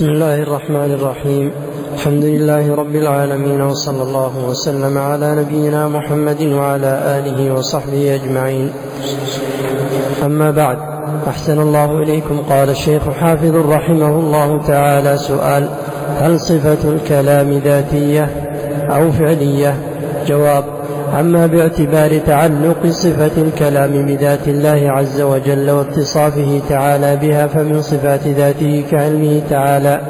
بسم الله الرحمن الرحيم. الحمد لله رب العالمين وصلى الله وسلم على نبينا محمد وعلى آله وصحبه أجمعين. أما بعد أحسن الله إليكم. قال الشيخ حافظ رحمه الله تعالى سؤال هل صفة الكلام ذاتية أو فعلية؟ جواب أما باعتبار تعلق صفة الكلام بذات الله عز وجل واتصافه تعالى بها فمن صفات ذاته كعلمه تعالى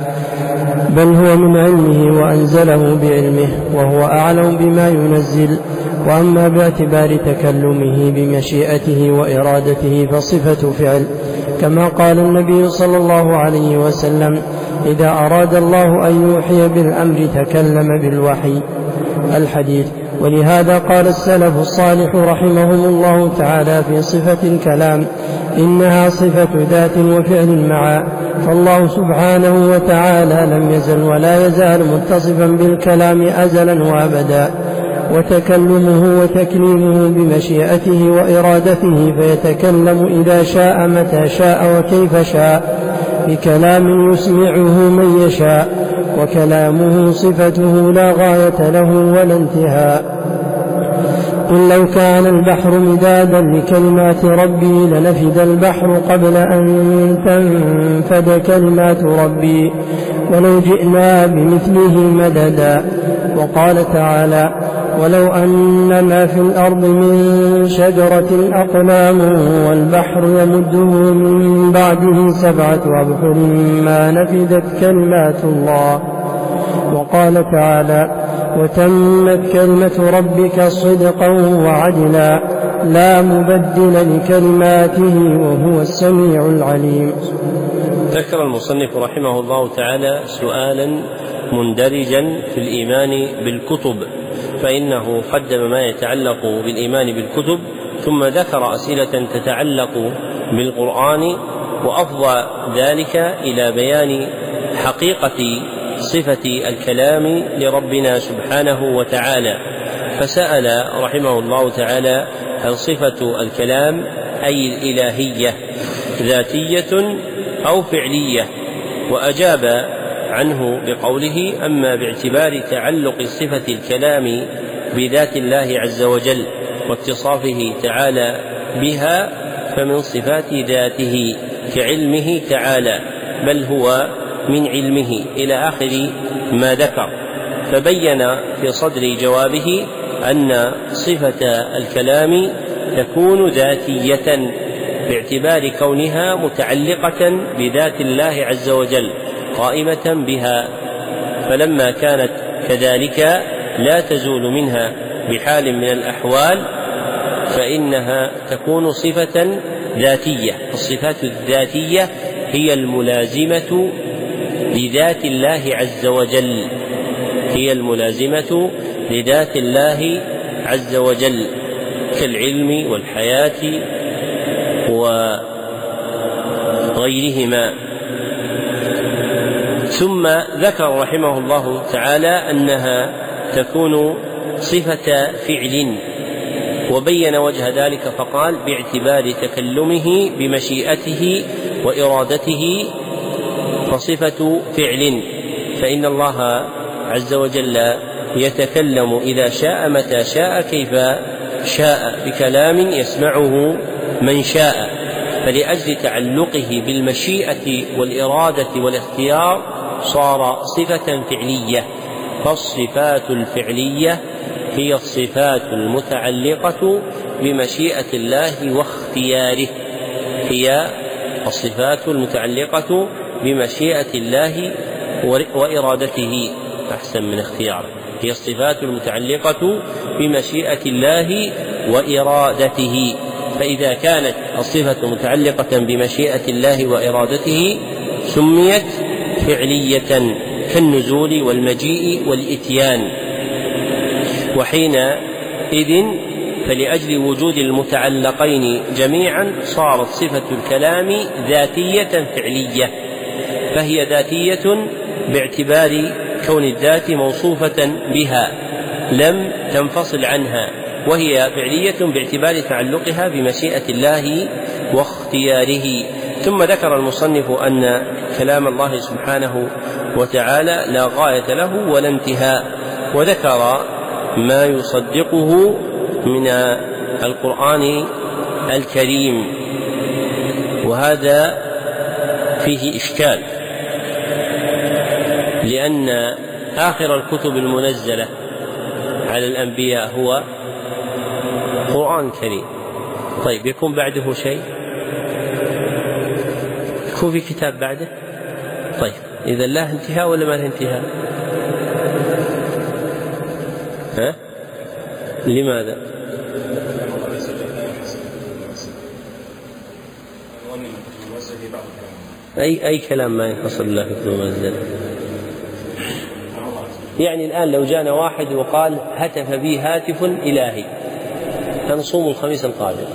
بل هو من علمه وأنزله بعلمه وهو أعلم بما ينزل وأما باعتبار تكلمه بمشيئته وإرادته فصفة فعل كما قال النبي صلى الله عليه وسلم إذا أراد الله أن يوحي بالأمر تكلم بالوحي. الحديث ولهذا قال السلف الصالح رحمهم الله تعالى في صفة الكلام إنها صفة ذات وفعل معا فالله سبحانه وتعالى لم يزل ولا يزال متصفا بالكلام أزلا وأبدا وتكلمه وتكليمه بمشيئته وإرادته فيتكلم إذا شاء متى شاء وكيف شاء بكلام يسمعه من يشاء. وكلامه صفته لا غاية له ولا انتهاء. قل لو كان البحر مدادا لكلمات ربي لنفد البحر قبل أن تنفد كلمات ربي. ولو جئنا بمثله مددا. وقال تعالى ولو أن ما في الأرض من شجرة أقلام والبحر يمده من بعده سبعة أبحر ما نفدت كلمات الله. وقال تعالى وتمت كلمة ربك صدقا وعدلا لا مبدل لكلماته وهو السميع العليم. ذكر المصنف رحمه الله تعالى سؤالا مندرجا في الإيمان بالكتب. فإنه قدم ما يتعلق بالإيمان بالكتب ثم ذكر أسئلة تتعلق بالقرآن وأفضى ذلك إلى بيان حقيقة صفة الكلام لربنا سبحانه وتعالى. فسأل رحمه الله تعالى هل صفة الكلام أي الإلهية ذاتية أو فعلية؟ وأجاب عنه بقوله أما باعتبار تعلق صفة الكلام بذات الله عز وجل واتصافه تعالى بها فمن صفات ذاته كعلمه تعالى بل هو من علمه إلى آخر ما ذكر. فبين في صدر جوابه أن صفة الكلام تكون ذاتية باعتبار كونها متعلقة بذات الله عز وجل. قائمة بها فلما كانت كذلك لا تزول منها بحال من الأحوال فإنها تكون صفة ذاتية. الصفات الذاتية هي الملازمة لذات الله عز وجل. هي الملازمة لذات الله عز وجل كالعلم والحياة وغيرهما. ثم ذكر رحمه الله تعالى أنها تكون صفة فعل وبين وجه ذلك فقال باعتبار تكلمه بمشيئته وإرادته فصفة فعل. فإن الله عز وجل يتكلم إذا شاء متى شاء كيف شاء بكلام يسمعه من شاء. فلأجل تعلقه بالمشيئة والإرادة والاختيار صار صفة فعلية فالصفات الفعلية هي الصفات المتعلقة بمشيئة الله واختياره. هي الصفات المتعلقة بمشيئة الله وإرادته. أحسن من اختياره هي الصفات المتعلقة بمشيئة الله وإرادته. فإذا كانت الصفة متعلقة بمشيئة الله وإرادته سميت فعلية كالنزول والمجيء والإتيان. وحينئذ فلأجل وجود المتعلقين جميعا صارت صفة الكلام ذاتية فعلية فهي ذاتية باعتبار كون الذات موصوفة بها لم تنفصل عنها وهي فعلية باعتبار تعلقها بمشيئة الله واختياره. ثم ذكر المصنف أن كلام الله سبحانه وتعالى لا غاية له ولا انتهاء وذكر ما يصدقه من القرآن الكريم وهذا فيه إشكال لأن آخر الكتب المنزلة على الأنبياء هو قرآن كريم. طيب يكون بعده شيء؟ يكون في كتاب بعده؟ طيب إذا له انتهاء ولا ما له انتهاء؟ ها؟ لماذا؟ أي أي كلام ما ينحصر إلا في كتب المنزلة يعني الآن لو جانا واحد وقال هتف بي هاتف إلهي نصوم الخميس القادم.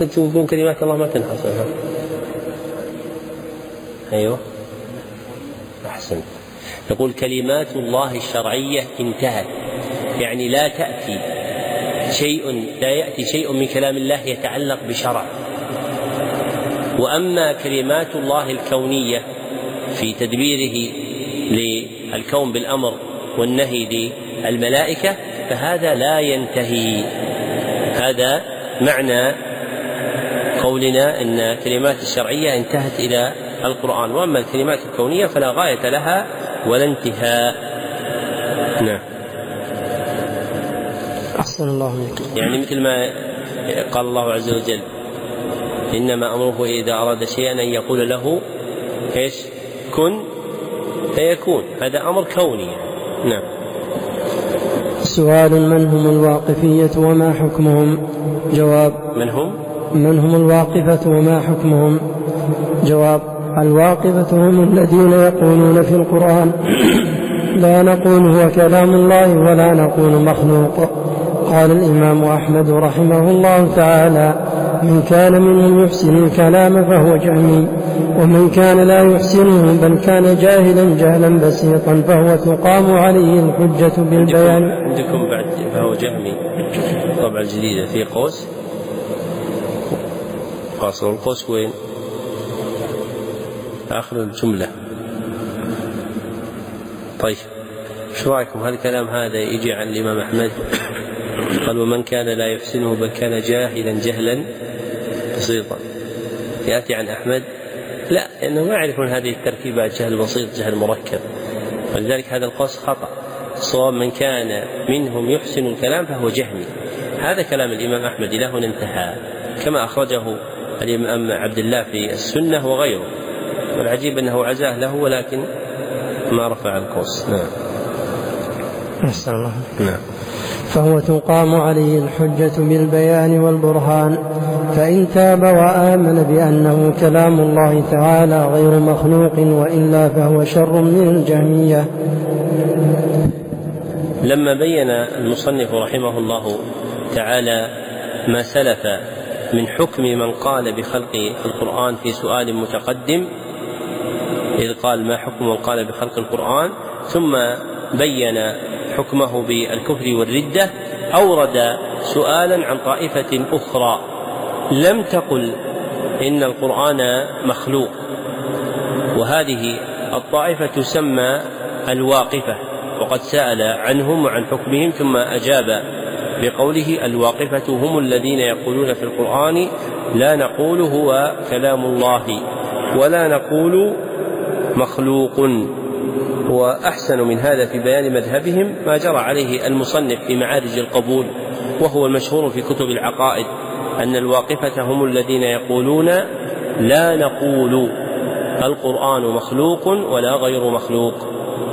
تقول كلمات الله ما تنحصر أيوه. أحسن. يقول كلمات الله الشرعية انتهت. يعني لا تأتي شيء لا يأتي شيء من كلام الله يتعلق بشرع. وأما كلمات الله الكونية في تدبيره للكون بالأمر والنهي للملائكة فهذا لا ينتهي. هذا معنى قولنا إن كلمات الشرعية انتهت إلى القرآن. وأما الكلمات الكونية فلا غاية لها ولا انتهاء. نعم. أحسن الله منك يعني مثل ما قال الله عز وجل إنما أمره إذا أراد شيئا أن يقول له إيش؟ كن فيكون. هذا أمر كوني. نعم. سؤال من هم الواقفية وما حكمهم؟ جواب من هم؟ من هم الواقفة وما حكمهم؟ جواب الواقفة هم الذين يقولون في القرآن لا نقول هو كلام الله ولا نقول مخلوق. قال الإمام أحمد رحمه الله تعالى من كان منهم يحسن الكلام فهو جهمي ومن كان لا يحسنه بل كان جاهلا جهلا بسيطا فهو تقام عليه الحجة بالبيان. عندكم بعد فهو جهمي. طبعا جديدة في قوس. قاصر القوس وين؟ آخر الجملة. طيب إيش رأيكم؟ هل الكلام هذا يجي عن الإمام أحمد؟ قال ومن كان لا يحسنه بل كان جاهلا جهلا بسيطا. يأتي عن أحمد؟ لا لأنه ما يعرفون هذه التركيبات جهل بسيط جهل مركب. ولذلك هذا القوس خطأ. الصواب من كان منهم يحسن الكلام فهو جهمي. هذا كلام الإمام أحمد إلى هنا انتهى. كما أخرجه الإمام عبد الله في السنة وغيره. والعجيب أنه عزاه له ولكن ما رفع القوس. نعم. أحسن الله. نعم. فهو تقام عليه الحجة بالبيان والبرهان فإن تاب وآمن بأنه كلام الله تعالى غير مخلوق وإلا فهو شر من الجهمية. لما بين المصنف رحمه الله تعالى ما سلف من حكم من قال بخلق القرآن في سؤال متقدم إذ قال ما حكم من قال بخلق القرآن ثم بين حكمه بالكفر والردة أورد سؤالا عن طائفة أخرى لم تقل إن القرآن مخلوق. وهذه الطائفة تسمى الواقفة وقد سأل عنهم وعن حكمهم ثم أجاب بقوله الواقفة هم الذين يقولون في القرآن لا نقول هو كلام الله ولا نقول مخلوق وأحسن من هذا في بيان مذهبهم ما جرى عليه المصنف في معارج القبول وهو المشهور في كتب العقائد أن الواقفة هم الذين يقولون لا نقول القرآن مخلوق ولا غير مخلوق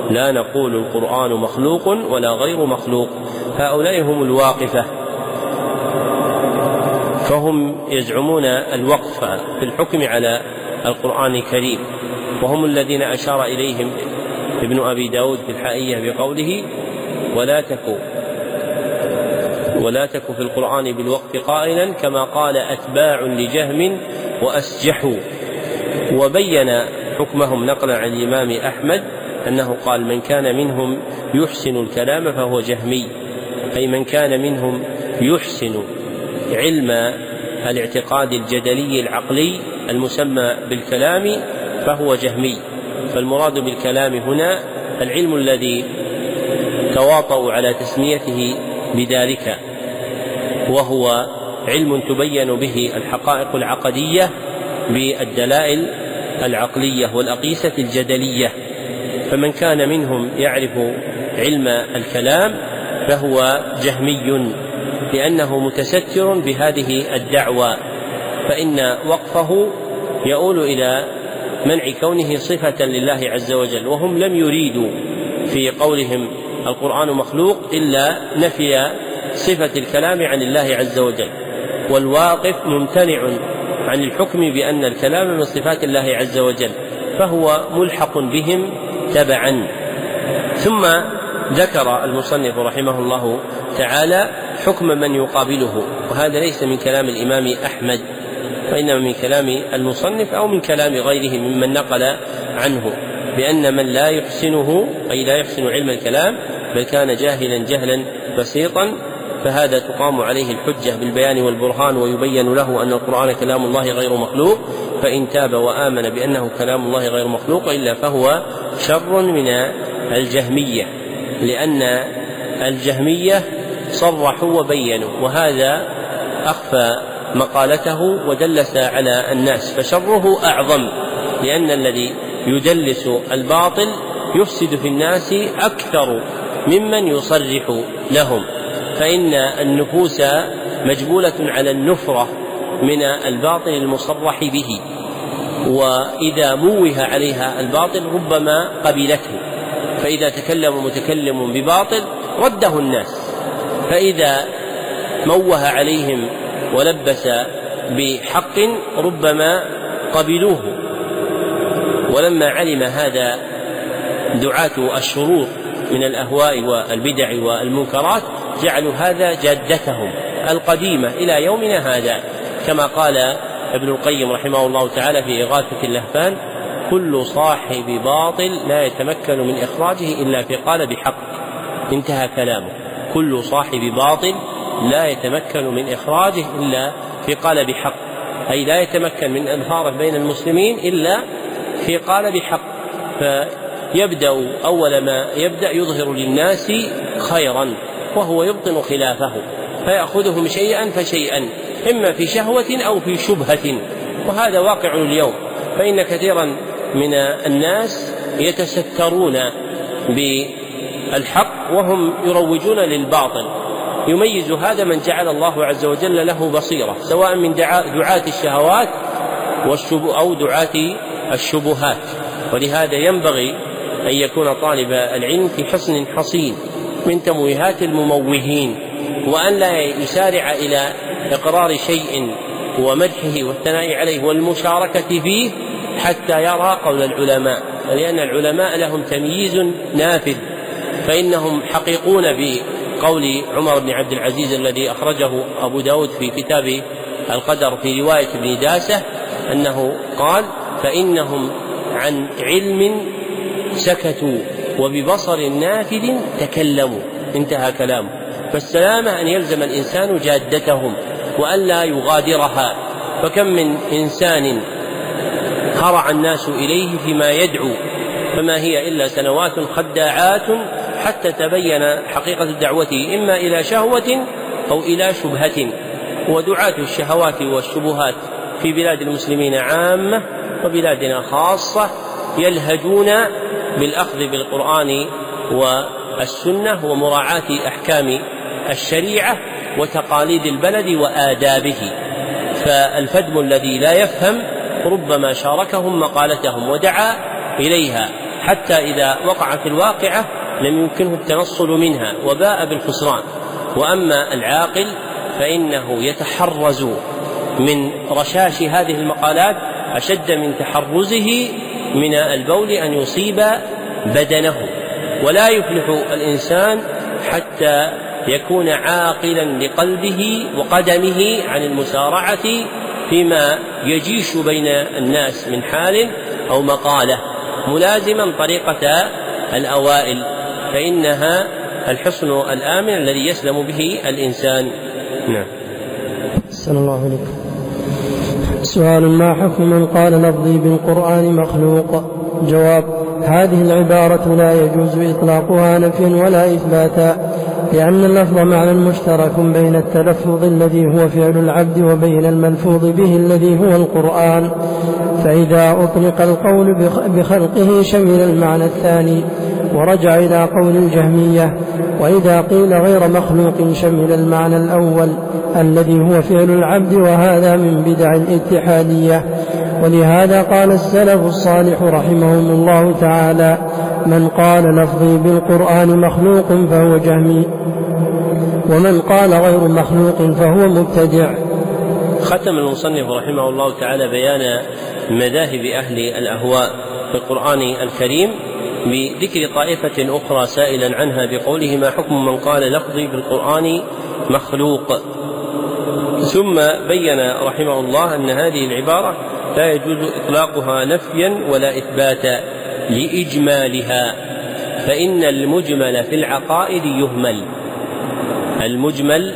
لا نقول القرآن مخلوق ولا غير مخلوق هؤلاء هم الواقفة. فهم يزعمون الوقف في الحكم على القرآن الكريم. وهم الذين أشار إليهم ابن أبي داود في الحائية بقوله ولا تكو ولا تك في القرآن بالوقف قائلا كما قال أتباع لجهم وأسجحوا وبين حكمهم نقلا عن الإمام أحمد أنه قال من كان منهم يحسن الكلام فهو جهمي أي من كان منهم يحسن علم الاعتقاد الجدلي العقلي المسمى بالكلام فهو جهمي. فالمراد بالكلام هنا العلم الذي تواطؤوا على تسميته بذلك وهو علم تبين به الحقائق العقدية بالدلائل العقلية والأقيسة الجدلية. فمن كان منهم يعرف علم الكلام فهو جهمي لأنه متستر بهذه الدعوى فإن وقفه يؤول إلى منع كونه صفة لله عز وجل وهم لم يريدوا في قولهم القرآن مخلوق إلا نفي صفة الكلام عن الله عز وجل. والواقف ممتنع عن الحكم بأن الكلام من صفات الله عز وجل فهو ملحق بهم تبعا. ثم ذكر المصنف رحمه الله تعالى حكم من يقابله وهذا ليس من كلام الإمام أحمد. وانما من كلام المصنف أو من كلام غيره ممن نقل عنه بأن من لا يحسنه أي لا يحسن علم الكلام بل كان جاهلا جهلا بسيطا فهذا تقام عليه الحجة بالبيان والبرهان ويبين له أن القرآن كلام الله غير مخلوق فإن تاب وآمن بأنه كلام الله غير مخلوق إلا فهو شر من الجهمية لأن الجهمية صرحوا وبينوا وهذا أخفى مقالته ودلس على الناس فشره أعظم لأن الذي يدلس الباطل يفسد في الناس أكثر ممن يصرح لهم. فإن النفوس مجبولة على النفرة من الباطل المصرح به وإذا موه عليها الباطل ربما قبلته. فإذا تكلم متكلم بباطل رده الناس. فإذا موه عليهم ولبس بحق ربما قبلوه. ولما علم هذا دعاة الشرور من الأهواء والبدع والمنكرات جعلوا هذا جادتهم القديمة إلى يومنا هذا. كما قال ابن القيم رحمه الله تعالى في إغاثة اللهفان كل صاحب باطل لا يتمكن من إخراجه إلا في قال بحق انتهى كلامه. كل صاحب باطل لا يتمكن من إخراجه إلا في قال بحق أي لا يتمكن من إظهاره بين المسلمين إلا في قال بحق فيبدأ أول ما يبدأ يظهر للناس خيرا وهو يبطن خلافه فيأخذهم شيئا فشيئا إما في شهوة أو في شبهة. وهذا واقع اليوم. فإن كثيرا من الناس يتسترون بالحق وهم يروجون للباطل. يميز هذا من جعل الله عز وجل له بصيرة سواء من دعاة الشهوات أو دعاة الشبهات. ولهذا ينبغي أن يكون طالب العلم في حصن حصين من تمويهات المموهين وأن لا يسارع إلى إقرار شيء ومدحه والثناء عليه والمشاركة فيه حتى يرى قول العلماء. لأن العلماء لهم تمييز نافذ فإنهم حقيقون بقول عمر بن عبد العزيز الذي أخرجه أبو داود في كتاب القدر في رواية ابن داسة أنه قال فإنهم عن علم سكتوا وببصر نافذ تكلموا. انتهى كلامه فالسلامة أن يلزم الإنسان جادتهم وألا يغادرها. فكم من إنسان هرع الناس إليه فيما يدعو فما هي إلا سنوات خداعات حتى تبين حقيقة دعوته إما إلى شهوة أو إلى شبهة. ودعاة الشهوات والشبهات في بلاد المسلمين عامة وبلادنا خاصة يلهجون بالأخذ بالقرآن والسنة ومراعاة أحكام الشريعة وتقاليد البلد وآدابه. فالفدم الذي لا يفهم ربما شاركهم مقالتهم ودعا إليها. حتى إذا وقعت الواقعة لم يمكنه التنصل منها وباء بالخسران. وأما العاقل فإنه يتحرز من رشاش هذه المقالات أشد من تحرزه من البول أن يصيب بدنه. ولا يفلح الإنسان حتى يكون عاقلا لقلبه وقدمه عن المسارعة فيما يجيش بين الناس من حال أو مقالة. ملازما طريقة الأوائل. فإنها الحصن الآمن الذي يسلم به الإنسان. نعم. أحسن الله عليكم سؤال ما حكم من قال لفظي بالقرآن مخلوق؟ جواب هذه العبارة لا يجوز إطلاقها نفيا ولا إثباتا لأن اللفظ معنى مشترك بين التلفظ الذي هو فعل العبد وبين الملفوظ به الذي هو القرآن. فإذا أطلق القول بخلقه شمل المعنى الثاني. ورجع إلى قول الجهمية وإذا قيل غير مخلوق شمل المعنى الأول الذي هو فعل العبد وهذا من بدع الاتحادية. ولهذا قال السلف الصالح رحمهم الله تعالى من قال لفظي بالقرآن مخلوق فهو جهمي ومن قال غير مخلوق فهو مبتدع. ختم المصنف رحمه الله تعالى بيان مذاهب أهل الأهواء في القرآن الكريم. بذكر طائفة أخرى سائلا عنها بقوله ما حكم من قال لفظي بالقرآن مخلوق. ثم بين رحمه الله أن هذه العبارة لا يجوز إطلاقها نفيا ولا إثباتا لإجمالها فإن المجمل في العقائد يهمل. المجمل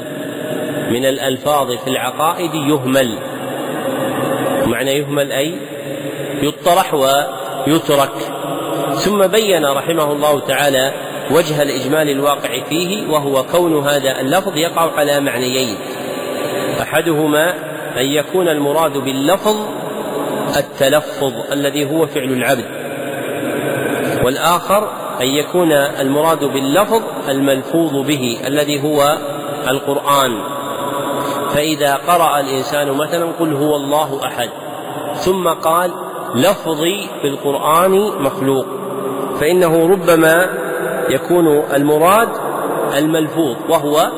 من الألفاظ في العقائد يهمل. معنى يهمل أي؟ يطرح ويترك. ثم بين رحمه الله تعالى وجه الإجمال الواقع فيه وهو كون هذا اللفظ يقع على معنيين. أحدهما أن يكون المراد باللفظ التلفظ الذي هو فعل العبد. والآخر أن يكون المراد باللفظ الملفوظ به الذي هو القرآن. فإذا قرأ الإنسان مثلا قل هو الله أحد ثم قال لفظي في القرآن مخلوق. فإنه ربما يكون المراد الملفوظ وهو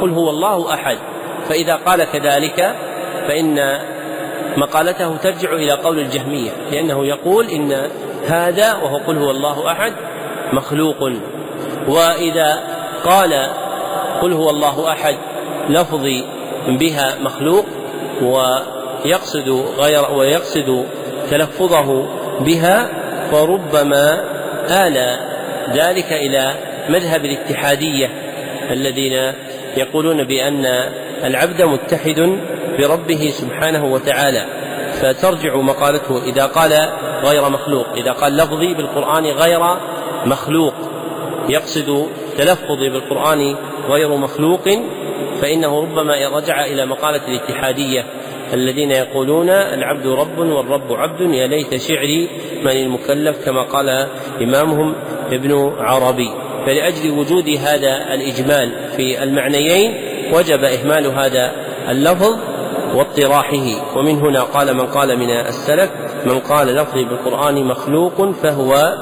قل هو الله أحد. فإذا قال كذلك فإن مقالته ترجع إلى قول الجهمية لأنه يقول إن هذا وهو قل هو الله أحد مخلوق. وإذا قال قل هو الله أحد لفظي بها مخلوق ويقصد غير ويقصد تلفظه بها فربما آل ذلك إلى مذهب الاتحادية الذين يقولون بأن العبد متحد بربه سبحانه وتعالى فترجع مقالته إذا قال غير مخلوق إذا قال لفظي بالقرآن غير مخلوق يقصد تلفظي بالقرآن غير مخلوق فإنه ربما رجع إلى مقالة الاتحادية. الذين يقولون العبد رب والرب عبد يا ليت شعري من المكلف كما قال إمامهم ابن عربي. فلأجل وجود هذا الإجمال في المعنيين وجب إهمال هذا اللفظ واطراحه. ومن هنا قال من قال من السلف من قال لفظي بالقرآن مخلوق فهو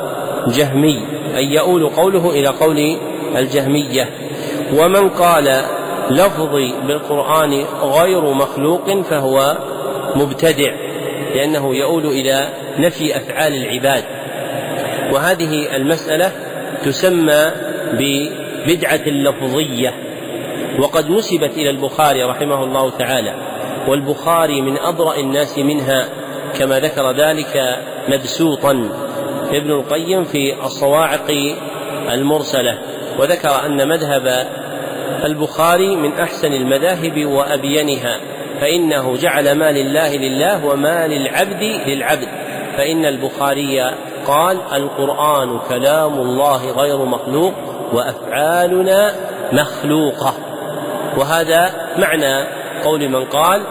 جهمي. أي يؤول قوله إلى قول الجهمية. ومن قال لفظي بالقرآن غير مخلوق فهو مبتدع لأنه يؤول إلى نفي أفعال العباد. وهذه المسألة تسمى ببدعة لفظية. وقد نسبت إلى البخاري رحمه الله تعالى والبخاري من أبرأ الناس منها كما ذكر ذلك مبسوطا. ابن القيم في الصواعق المرسلة وذكر أن مذهب البخاري من أحسن المذاهب وأبينها فإنه جعل ما لله لله وما للعبد للعبد. فإن البخاري قال القرآن كلام الله غير مخلوق وأفعالنا مخلوقة. وهذا معنى قول من قال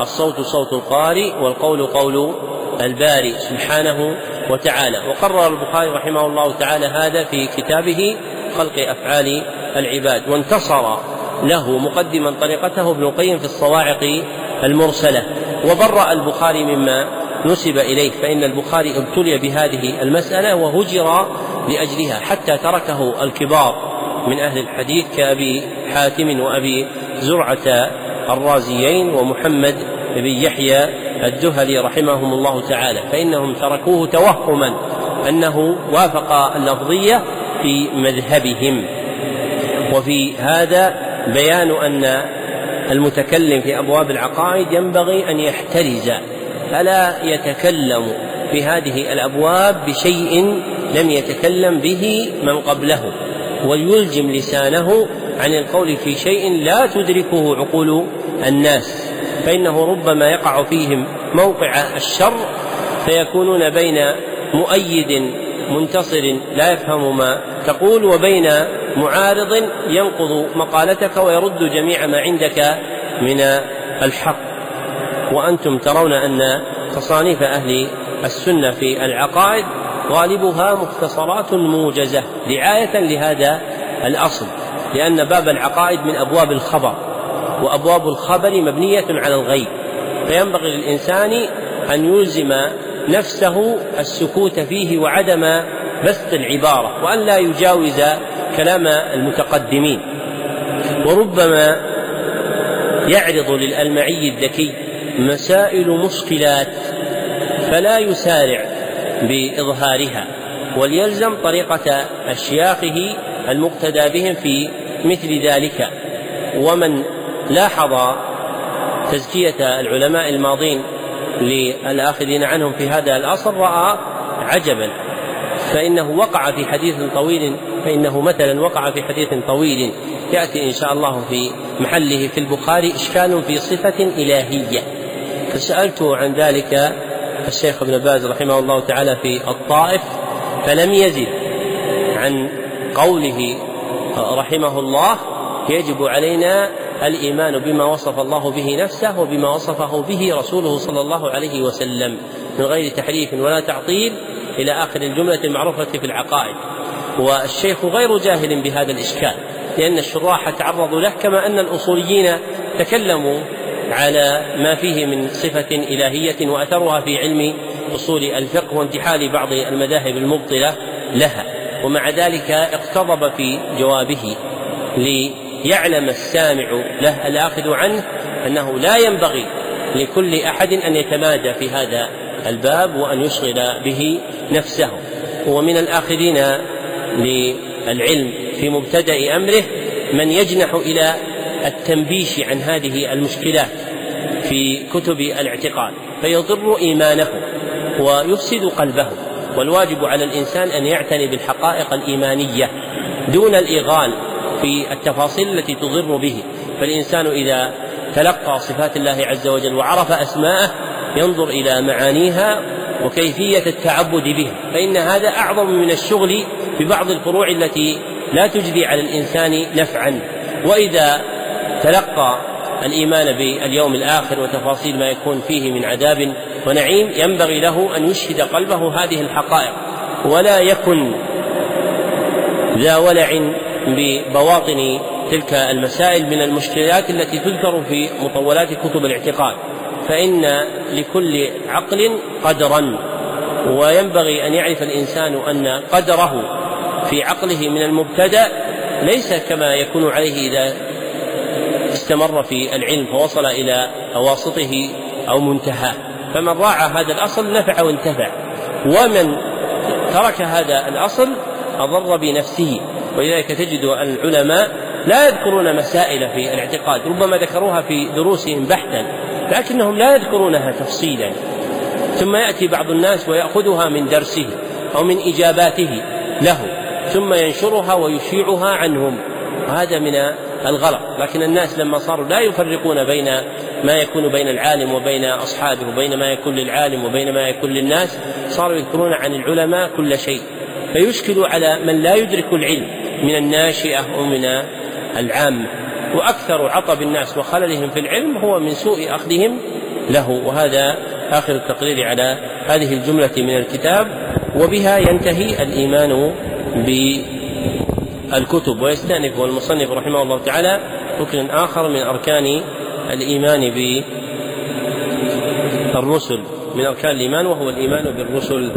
الصوت صوت القارئ والقول قول الباري سبحانه وتعالى. وقرر البخاري رحمه الله تعالى هذا في كتابه خلق أفعال العباد وانتصر له مقدما طريقته ابن القيم في الصواعق المرسلة. وبرأ البخاري مما نسب إليه فإن البخاري ابتلي بهذه المسألة وهجر لأجلها حتى تركه الكبار من أهل الحديث كأبي حاتم وأبي زرعة الرازيين ومحمد بن يحيى الدهلي رحمهم الله تعالى. فإنهم تركوه توهما أنه وافق اللفظية في مذهبهم. وفي هذا بيان أن المتكلم في أبواب العقائد ينبغي أن يحترز فلا يتكلم في هذه الأبواب بشيء لم يتكلم به من قبله وليلجم لسانه عن القول في شيء لا تدركه عقول الناس فإنه ربما يقع فيهم موقع الشر فيكونون بين مؤيد منتصر لا يفهم ما تقول وبين معارض ينقض مقالتك ويرد جميع ما عندك من الحق. وأنتم ترون أن تصانيف أهل السنة في العقائد غالبها مختصرات موجزة رعايه لهذا الأصل. لأن باب العقائد من أبواب الخبر وأبواب الخبر مبنية على الغيب. فينبغي للإنسان أن يلزم نفسه السكوت فيه وعدم بث العبارة وأن لا يجاوز كلام المتقدمين وربما يعرض للألمعي الذكي مسائل مشكلات فلا يسارع بإظهارها وليلزم طريقة أشياخه المقتدى بهم في مثل ذلك. ومن لاحظ تزكية العلماء الماضين للآخذين عنهم في هذا الأصل رأى عجبا فإنه وقع في حديث طويل فإنه مثلا وقع في حديث طويل يأتي إن شاء الله في محله في البخاري إشكال في صفة إلهية. فسألته عن ذلك الشيخ ابن باز رحمه الله تعالى في الطائف فلم يزد. عن قوله رحمه الله يجب علينا الإيمان بما وصف الله به نفسه وبما وصفه به رسوله صلى الله عليه وسلم من غير تحريف ولا تعطيل إلى آخر الجملة المعروفة في العقائد. والشيخ غير جاهل بهذا الإشكال لأن الشراح تعرضوا له كما أن الأصوليين تكلموا على ما فيه من صفة إلهية وأثرها في علم أصول الفقه وانتحال بعض المذاهب المبطلة لها ومع ذلك اقتضب في جوابه ليعلم السامع له الآخذ عنه أنه لا ينبغي لكل أحد أن يتمادى في هذا الباب وأن يشغل به نفسه. ومن الآخذين للعلم في مبتدأ أمره من يجنح إلى التنبيش عن هذه المشكلات في كتب الاعتقاد فيضر إيمانه ويفسد قلبه والواجب على الإنسان أن يعتني بالحقائق الإيمانية دون الإغال في التفاصيل التي تضر به فالإنسان إذا تلقى صفات الله عز وجل وعرف أسماءه ينظر إلى معانيها وكيفية التعبد بها فإن هذا أعظم من الشغل ببعض الفروع التي لا تجدي على الإنسان نفعا. وإذا تلقى الإيمان باليوم الآخر وتفاصيل ما يكون فيه من عذاب ونعيم ينبغي له أن يشهد قلبه هذه الحقائق. ولا يكن ذا ولع ببواطن تلك المسائل من المشكلات التي تذكر في مطولات كتب الاعتقاد. فإن لكل عقل قدرا وينبغي أن يعرف الإنسان أن قدره في عقله من المبتدأ ليس كما يكون عليه إذا استمر في العلم فوصل إلى أواسطه أو منتهاه فمن راعى هذا الأصل نفع وانتفع. ومن ترك هذا الأصل أضر بنفسه. ولذلك تجد العلماء لا يذكرون مسائل في الاعتقاد ربما ذكروها في دروسهم بحثا. لكنهم لا يذكرونها تفصيلا. ثم يأتي بعض الناس ويأخذها من درسه أو من إجاباته له ثم ينشرها ويشيعها عنهم. هذا من الغلط. لكن الناس لما صاروا لا يفرقون بين ما يكون بين العالم وبين أصحابه وبين ما يكون للعالم وبين ما يكون للناس صاروا يذكرون عن العلماء كل شيء. فيشكل على من لا يدرك العلم من الناشئة ومن العامة. وأكثر عطب الناس وخللهم في العلم هو من سوء أخذهم له. وهذا آخر التقرير على هذه الجملة من الكتاب وبها ينتهي الإيمان بالكتب. ويستأنف المصنف رحمه الله تعالى ركن آخر من أركان الإيمان بالرسل من أركان الإيمان وهو الإيمان بالرسل.